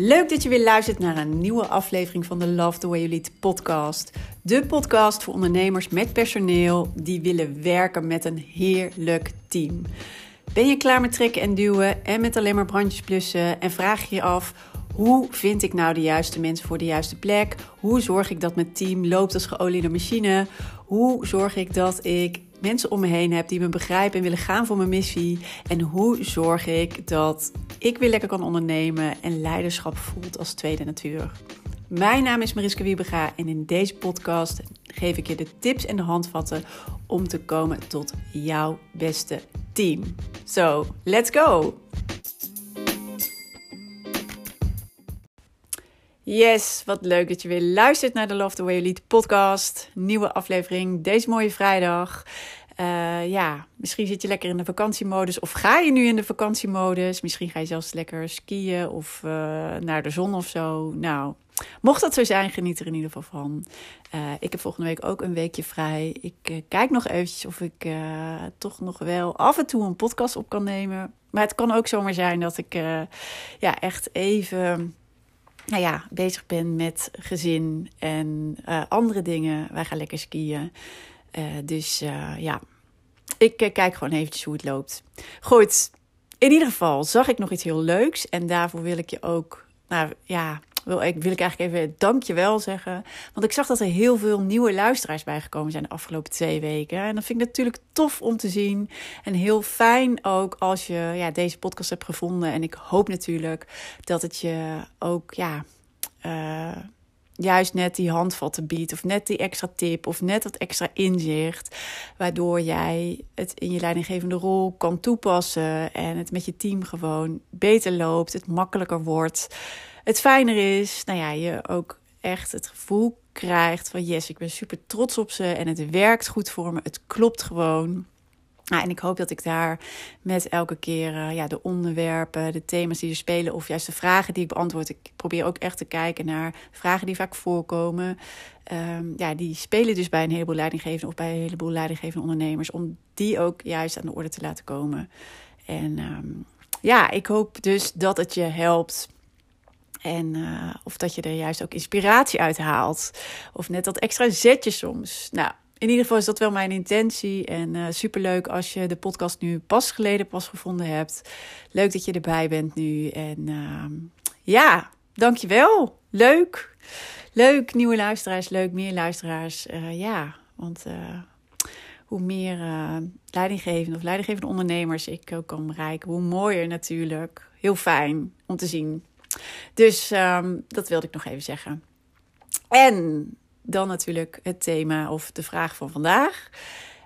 Leuk dat je weer luistert naar een nieuwe aflevering van de Love the Way You Lead podcast. De podcast voor ondernemers met personeel die willen werken met een heerlijk team. Ben je klaar met trekken en duwen en met alleen maar brandjes blussen en vraag je je af hoe vind ik nou de juiste mensen voor de juiste plek? Hoe zorg ik dat mijn team loopt als geoliede machine? Hoe zorg ik dat ik mensen om me heen heb die me begrijpen en willen gaan voor mijn missie? En hoe zorg ik dat ik weer lekker kan ondernemen en leiderschap voelt als tweede natuur? Mijn naam is Mariska Wiebega en in deze podcast geef ik je de tips en de handvatten om te komen tot jouw beste team. So, let's go! Yes, wat leuk dat je weer luistert naar de Love the Way You Lead podcast. Nieuwe aflevering deze mooie vrijdag. Uh, ja, misschien zit je lekker in de vakantiemodus of ga je nu in de vakantiemodus. Misschien ga je zelfs lekker skiën of uh, naar de zon of zo. Nou, mocht dat zo zijn, geniet er in ieder geval van. Uh, ik heb volgende week ook een weekje vrij. Ik kijk nog eventjes of ik toch nog wel af en toe een podcast op kan nemen. Maar het kan ook zomaar zijn dat ik ja, echt even nou ja, bezig ben met gezin en andere dingen. Wij gaan lekker skiën. Uh, dus uh, ja, ik kijk gewoon eventjes hoe het loopt. Goed, in ieder geval zag ik nog iets heel leuks. En daarvoor wil ik je ook, nou ja, wil ik, wil ik eigenlijk even dankjewel zeggen. Want ik zag dat er heel veel nieuwe luisteraars bijgekomen zijn de afgelopen twee weken. En dat vind ik natuurlijk tof om te zien. En heel fijn ook als je ja, deze podcast hebt gevonden. En ik hoop natuurlijk dat het je ook, ja. Juist net die handvatten biedt, of net die extra tip, of net dat extra inzicht, waardoor jij het in je leidinggevende rol kan toepassen en het met je team gewoon beter loopt, het makkelijker wordt het fijner is, nou ja, je ook echt het gevoel krijgt van yes, ik ben super trots op ze en het werkt goed voor me. Het klopt gewoon. Nou, en ik hoop dat ik daar met elke keer uh, ja, de onderwerpen, de thema's die er spelen, of juist de vragen die ik beantwoord. Ik probeer ook echt te kijken naar vragen die vaak voorkomen. Um, ja, die spelen dus bij een heleboel leidinggevenden of bij een heleboel leidinggevende ondernemers, om die ook juist aan de orde te laten komen. En um, ja, ik hoop dus dat het je helpt en uh, of dat je er juist ook inspiratie uit haalt. Of net dat extra zetje soms. Nou, in ieder geval is dat wel mijn intentie. En uh, superleuk als je de podcast nu pas geleden pas gevonden hebt. Leuk dat je erbij bent nu. En uh, ja, dankjewel. Leuk. Leuk, nieuwe luisteraars. Leuk, meer luisteraars. Uh, ja, want hoe meer leidinggevende of leidinggevende ondernemers ik ook kan bereiken, hoe mooier natuurlijk. Heel fijn om te zien. Dus um, dat wilde ik nog even zeggen. En dan natuurlijk het thema of de vraag van vandaag.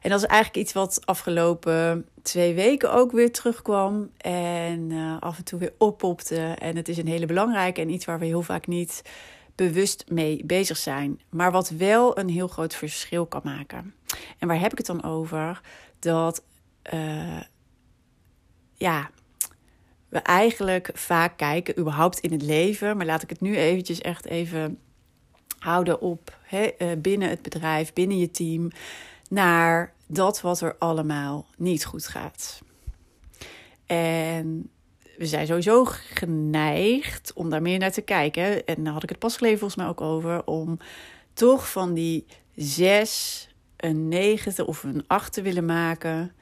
En dat is eigenlijk iets wat afgelopen twee weken ook weer terugkwam. En uh, af en toe weer oppopte. En het is een hele belangrijke en iets waar we heel vaak niet bewust mee bezig zijn. Maar wat wel een heel groot verschil kan maken. En waar heb ik het dan over? Dat uh, ja, we eigenlijk vaak kijken, überhaupt in het leven. Maar laat ik het nu eventjes echt even houden op eh, binnen het bedrijf, binnen je team, naar dat wat er allemaal niet goed gaat. En we zijn sowieso geneigd om daar meer naar te kijken. En daar had ik het pas geleden volgens mij ook over. Om toch van die zes een negen of een acht te willen maken.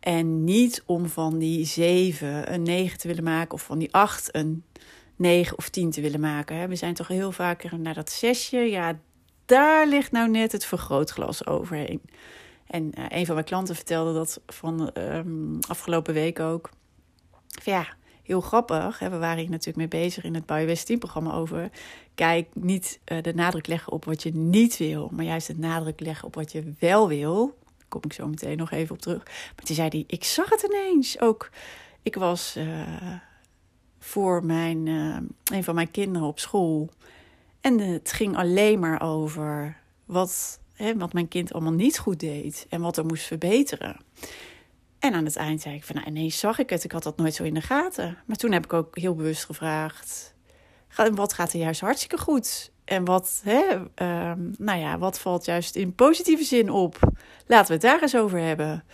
En niet om van die 7 een 9 te willen maken of van die 8 een 9 of 10 te willen maken. We zijn toch heel vaker naar dat zesje. Ja, daar ligt nou net het vergrootglas overheen. En uh, een van mijn klanten vertelde dat van um, afgelopen week ook. Ja, heel grappig. Hè? We waren hier natuurlijk mee bezig in het Biowest Team programma over. Kijk, niet uh, de nadruk leggen op wat je niet wil, maar juist de nadruk leggen op wat je wel wil kom ik zo meteen nog even op terug. Maar toen zei hij, ik zag het ineens ook. Ik was uh, voor mijn, een van mijn kinderen op school. En het ging alleen maar over wat, hè, wat mijn kind allemaal niet goed deed. En wat er moest verbeteren. En aan het eind zei ik van, nou, ineens zag ik het. Ik had dat nooit zo in de gaten. Maar toen heb ik ook heel bewust gevraagd... wat gaat er juist hartstikke goed? En wat, hè, uh, nou ja, wat valt juist in positieve zin op? Laten we het daar eens over hebben.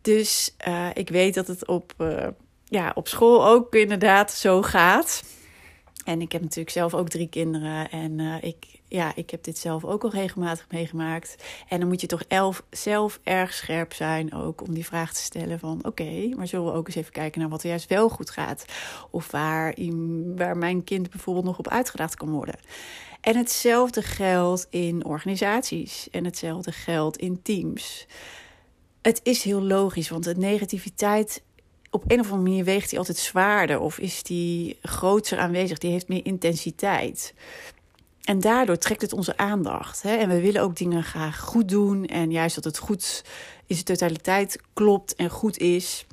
Dus uh, ik weet dat het op, uh, ja, op school ook inderdaad zo gaat. En ik heb natuurlijk zelf ook drie kinderen. En uh, ik, ja, ik heb dit zelf ook al regelmatig meegemaakt. En dan moet je toch elf, zelf erg scherp zijn ook om die vraag te stellen van... oké, maar zullen we ook eens even kijken naar wat er juist wel goed gaat? Of waar, waar mijn kind bijvoorbeeld nog op uitgedaagd kan worden. En hetzelfde geldt in organisaties. En hetzelfde geldt in teams. Het is heel logisch, want de negativiteit op een of andere manier weegt die altijd zwaarder of is die groter aanwezig, die heeft meer intensiteit. En daardoor trekt het onze aandacht. Hè? En we willen ook dingen graag goed doen. En juist dat het goed in zijn totaliteit klopt en goed is.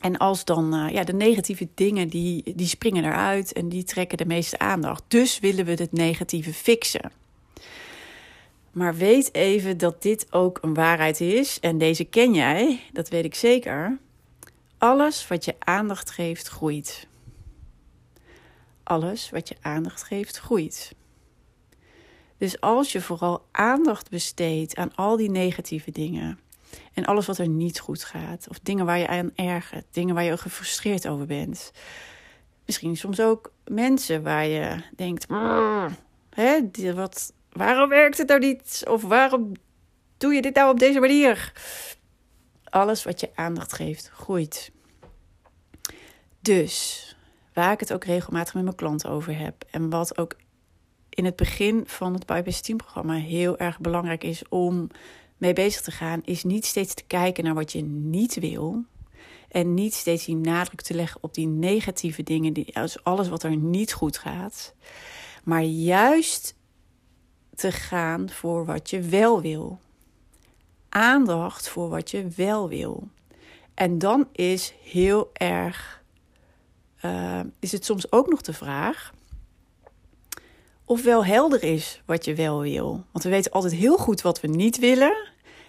En als dan uh, ja, de negatieve dingen, die, die springen eruit en die trekken de meeste aandacht. Dus willen we het negatieve fixen. Maar weet even dat dit ook een waarheid is. En deze ken jij, dat weet ik zeker. Alles wat je aandacht geeft, groeit. Alles wat je aandacht geeft, groeit. Dus als je vooral aandacht besteedt aan al die negatieve dingen en alles wat er niet goed gaat, of dingen waar je aan ergert, dingen waar je gefrustreerd over bent, misschien soms ook mensen waar je denkt: hè, wat, waarom werkt het nou niet? Of waarom doe je dit nou op deze manier? Alles wat je aandacht geeft, groeit. Dus waar ik het ook regelmatig met mijn klanten over heb. En wat ook in het begin van het Bypass Team programma heel erg belangrijk is om mee bezig te gaan, is niet steeds te kijken naar wat je niet wil. En niet steeds die nadruk te leggen op die negatieve dingen, die, dus alles wat er niet goed gaat. Maar juist te gaan voor wat je wel wil. Aandacht voor wat je wel wil. En dan is heel erg uh, is het soms ook nog de vraag of wel helder is wat je wel wil. Want we weten altijd heel goed wat we niet willen.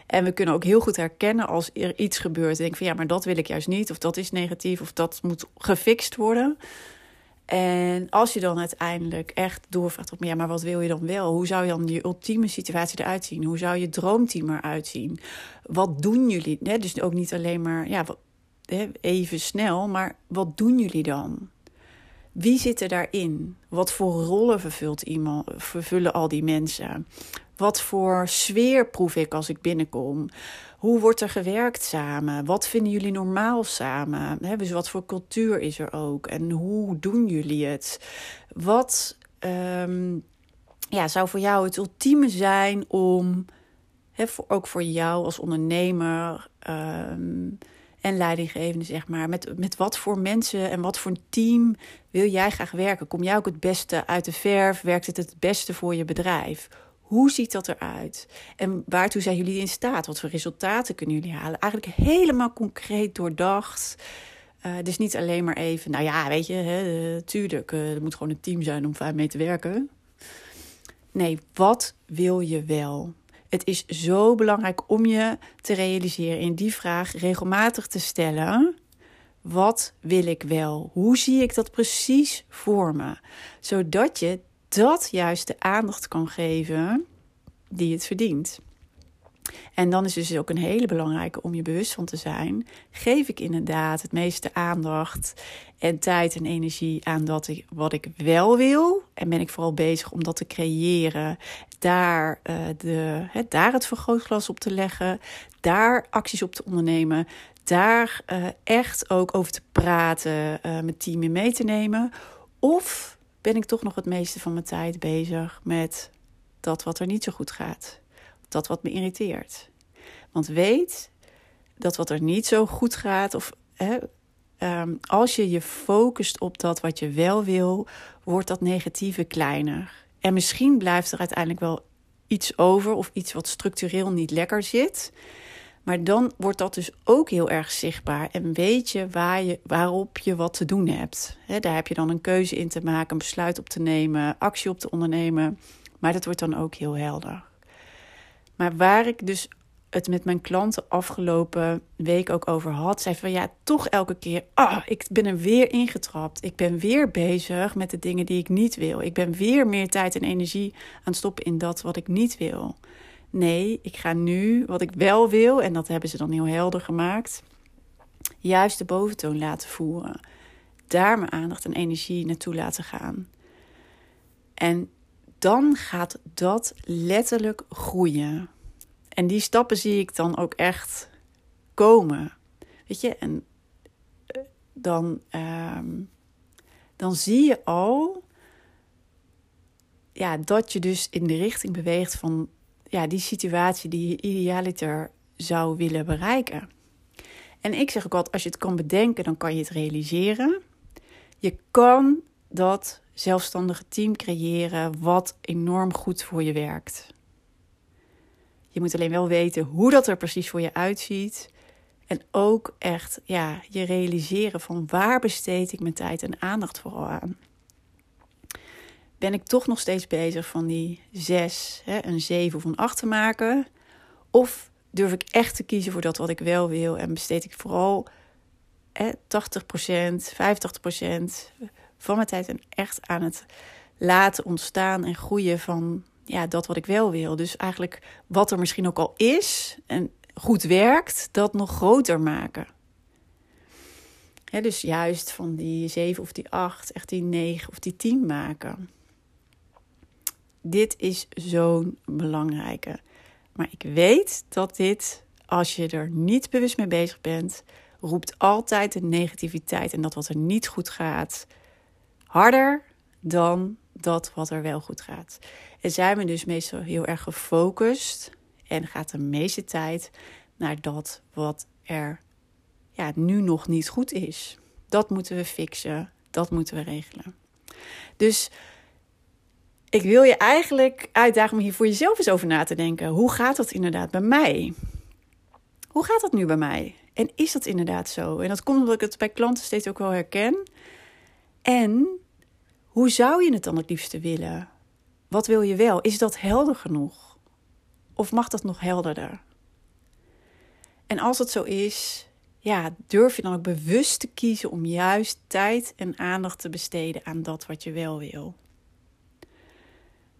En we kunnen ook heel goed herkennen als er iets gebeurt. Denk van ja, maar dat wil ik juist niet. Of dat is negatief. Of dat moet gefixt worden. En als je dan uiteindelijk echt doorvraagt op ja, maar wat wil je dan wel? Hoe zou je dan je ultieme situatie eruit zien? Hoe zou je droomteam eruit zien? Wat doen jullie? Dus ook niet alleen maar ja, even snel, maar wat doen jullie dan? Wie zit er daarin? Wat voor rollen vervult iemand, vervullen al die mensen? Wat voor sfeer proef ik als ik binnenkom? Hoe wordt er gewerkt samen? Wat vinden jullie normaal samen? Dus wat voor cultuur is er ook? En hoe doen jullie het? Wat um, ja, zou voor jou het ultieme zijn om, voor, ook voor jou als ondernemer, um, en leidinggevende, zeg maar. Met, met wat voor mensen en wat voor team wil jij graag werken? Kom jij ook het beste uit de verf? Werkt het het beste voor je bedrijf? Hoe ziet dat eruit? En waartoe zijn jullie in staat? Wat voor resultaten kunnen jullie halen? Eigenlijk helemaal concreet doordacht. Uh, dus niet alleen maar even, nou ja, weet je, hè, uh, tuurlijk, uh, er moet gewoon een team zijn om fijn mee te werken. Nee, wat wil je wel? Het is zo belangrijk om je te realiseren in die vraag regelmatig te stellen. Wat wil ik wel? Hoe zie ik dat precies voor me? Zodat je dat juist de aandacht kan geven die het verdient. En dan is dus ook een hele belangrijke om je bewust van te zijn. Geef ik inderdaad het meeste aandacht en tijd en energie aan dat ik, wat ik wel wil? En ben ik vooral bezig om dat te creëren, daar, uh, de, hè, daar het vergrootglas op te leggen, daar acties op te ondernemen, daar uh, echt ook over te praten, uh, mijn team in mee te nemen? Of ben ik toch nog het meeste van mijn tijd bezig met dat wat er niet zo goed gaat? Dat wat me irriteert. Want weet dat wat er niet zo goed gaat, of hè, ehm, als je je focust op dat wat je wel wil, wordt dat negatieve kleiner. En misschien blijft er uiteindelijk wel iets over of iets wat structureel niet lekker zit. Maar dan wordt dat dus ook heel erg zichtbaar. En weet je, waar je waarop je wat te doen hebt. daar heb je dan een keuze in te maken, een besluit op te nemen, actie op te ondernemen. Maar dat wordt dan ook heel helder. Maar waar ik dus het met mijn klanten afgelopen week ook over had, zei van ja, toch elke keer, ah, ik ben er weer ingetrapt. Ik ben weer bezig met de dingen die ik niet wil. Ik ben weer meer tijd en energie aan het stoppen in dat wat ik niet wil. Nee, ik ga nu wat ik wel wil, en dat hebben ze dan heel helder gemaakt, juist de boventoon laten voeren. Daar mijn aandacht en energie naartoe laten gaan. En dan gaat dat letterlijk groeien. En die stappen zie ik dan ook echt komen. Weet je, en eh, dan, ehm, dan zie je al ja, dat je dus in de richting beweegt van ja, die situatie die je idealiter zou willen bereiken. En ik zeg ook altijd, als je het kan bedenken, dan kan je het realiseren. Je kan dat zelfstandige team creëren wat enorm goed voor je werkt. Je moet alleen wel weten hoe dat er precies voor je uitziet. En ook echt ja, je realiseren van waar besteed ik mijn tijd en aandacht vooral aan. Ben ik toch nog steeds bezig van die zes, hè, een zeven of een acht te maken? Of durf ik echt te kiezen voor dat wat ik wel wil en besteed ik vooral hè, 80%, 85% van mijn tijd en echt aan het laten ontstaan en groeien van ja, dat wat ik wel wil. Dus eigenlijk wat er misschien ook al is en goed werkt, dat nog groter maken. dus juist van die 7 of die 8, echt die 9 of die 10 maken. Dit is zo'n belangrijke. Maar ik weet dat dit, als je er niet bewust mee bezig bent, roept altijd de negativiteit en dat wat er niet goed gaat harder dan dat wat er wel goed gaat. En zijn we dus meestal heel erg gefocust en gaat de meeste tijd naar dat wat er ja, nu nog niet goed is. Dat moeten we fixen, dat moeten we regelen. Dus ik wil je eigenlijk uitdagen om hier voor jezelf eens over na te denken. Hoe gaat dat inderdaad bij mij? Hoe gaat dat nu bij mij? En is dat inderdaad zo? En dat komt omdat ik het bij klanten steeds ook wel herken. En hoe zou je het dan het liefste willen? Wat wil je wel? Is dat helder genoeg? Of mag dat nog helderder? En als het zo is, ja, durf je dan ook bewust te kiezen om juist tijd en aandacht te besteden aan dat wat je wel wil.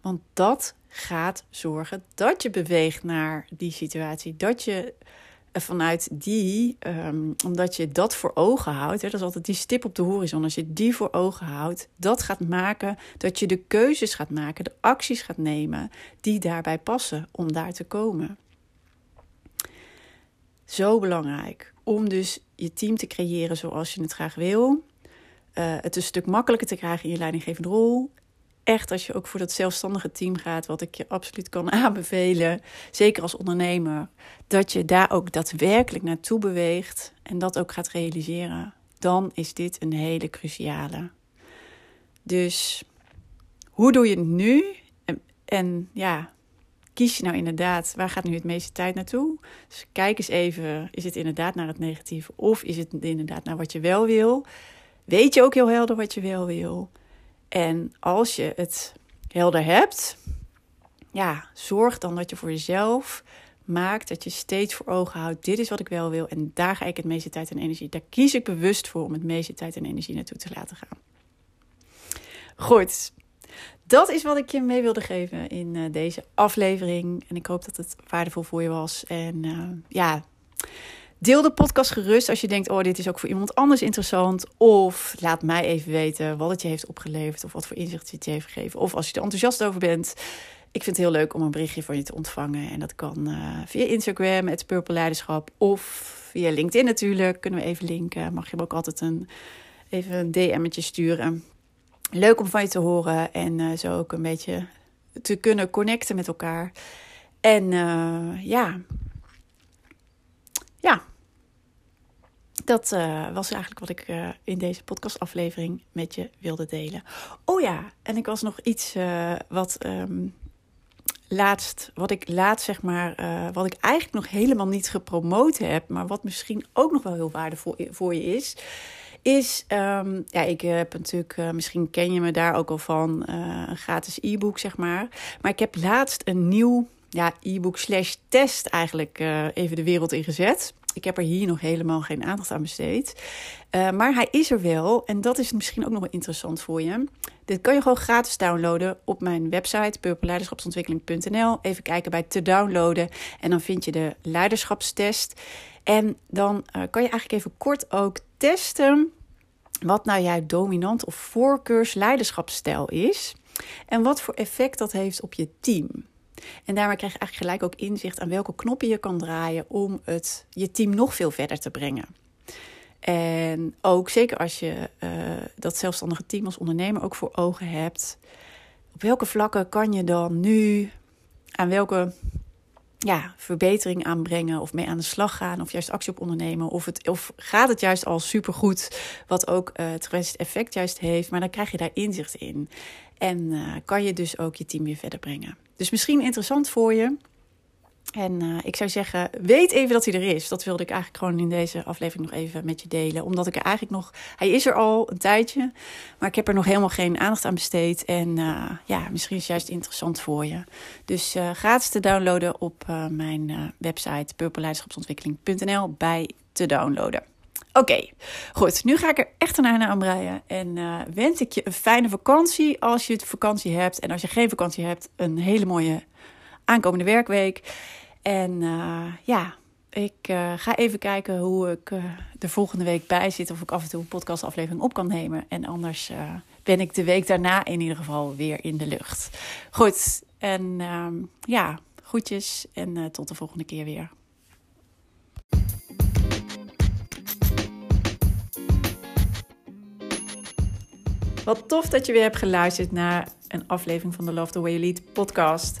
Want dat gaat zorgen dat je beweegt naar die situatie. Dat je vanuit die, um, omdat je dat voor ogen houdt, hè, dat is altijd die stip op de horizon, als je die voor ogen houdt, dat gaat maken dat je de keuzes gaat maken, de acties gaat nemen die daarbij passen om daar te komen. Zo belangrijk om dus je team te creëren zoals je het graag wil. Uh, het een stuk makkelijker te krijgen in je leidinggevende rol echt als je ook voor dat zelfstandige team gaat, wat ik je absoluut kan aanbevelen, zeker als ondernemer, dat je daar ook daadwerkelijk naartoe beweegt en dat ook gaat realiseren, dan is dit een hele cruciale. Dus hoe doe je het nu? En, en ja, kies je nou inderdaad, waar gaat nu het meeste tijd naartoe? Dus kijk eens even, is het inderdaad naar het negatieve of is het inderdaad naar wat je wel wil? Weet je ook heel helder wat je wel wil? En als je het helder hebt, ja, zorg dan dat je voor jezelf maakt dat je steeds voor ogen houdt: dit is wat ik wel wil en daar ga ik het meeste tijd en energie. Daar kies ik bewust voor om het meeste tijd en energie naartoe te laten gaan. Goed, dat is wat ik je mee wilde geven in uh, deze aflevering. En ik hoop dat het waardevol voor je was. En uh, ja. Deel de podcast gerust als je denkt: oh, dit is ook voor iemand anders interessant. Of laat mij even weten wat het je heeft opgeleverd. Of wat voor inzicht het je heeft gegeven. Of als je er enthousiast over bent. Ik vind het heel leuk om een berichtje van je te ontvangen. En dat kan uh, via Instagram, het Purple Leiderschap. Of via LinkedIn natuurlijk. Kunnen we even linken. Mag je me ook altijd een, even een DM'tje sturen. Leuk om van je te horen. En uh, zo ook een beetje te kunnen connecten met elkaar. En uh, ja, ja, dat uh, was eigenlijk wat ik uh, in deze podcastaflevering met je wilde delen. Oh ja, en ik was nog iets uh, wat um, laatst, wat ik laatst zeg maar, wat ik eigenlijk nog helemaal niet gepromoot heb, maar wat misschien ook nog wel heel waardevol voor je is. Is, um, ja, ik heb natuurlijk, misschien ken je me daar ook al van, een gratis e-book, zeg maar. Maar ik heb laatst een nieuw ja, e-book slash test eigenlijk even de wereld ingezet. Ik heb er hier nog helemaal geen aandacht aan besteed. Uh, maar hij is er wel en dat is misschien ook nog wel interessant voor je. Dit kan je gewoon gratis downloaden op mijn website purpleleiderschapsontwikkeling.nl. Even kijken bij te downloaden en dan vind je de leiderschapstest. En dan uh, kan je eigenlijk even kort ook testen wat nou jouw dominant of voorkeursleiderschapsstijl is. En wat voor effect dat heeft op je team. En daarmee krijg je eigenlijk gelijk ook inzicht aan welke knoppen je kan draaien om het, je team nog veel verder te brengen. En ook zeker als je uh, dat zelfstandige team als ondernemer ook voor ogen hebt. Op welke vlakken kan je dan nu aan welke ja, verbetering aanbrengen of mee aan de slag gaan of juist actie op ondernemen of, het, of gaat het juist al supergoed wat ook uh, het effect juist heeft, maar dan krijg je daar inzicht in en uh, kan je dus ook je team weer verder brengen. Dus misschien interessant voor je en uh, ik zou zeggen, weet even dat hij er is. Dat wilde ik eigenlijk gewoon in deze aflevering nog even met je delen. Omdat ik er eigenlijk nog. Hij is er al een tijdje. Maar ik heb er nog helemaal geen aandacht aan besteed. En uh, ja, misschien is het juist interessant voor je. Dus uh, gratis te downloaden op mijn website purpleleiderschapsontwikkeling.nl bij te downloaden. Oké, goed. Nu ga ik er echt een einde aan breien. En wens ik je een fijne vakantie als je vakantie hebt. En als je geen vakantie hebt, een hele mooie aankomende werkweek. En uh, ja, ik uh, ga even kijken hoe ik uh, de volgende week bij zit. Of ik af en toe een podcastaflevering op kan nemen. En anders ben ik de week daarna in ieder geval weer in de lucht. Goed, en ehm, ja, groetjes en tot de volgende keer weer. Wat tof dat je weer hebt geluisterd naar een aflevering van de Love the Way You Lead podcast.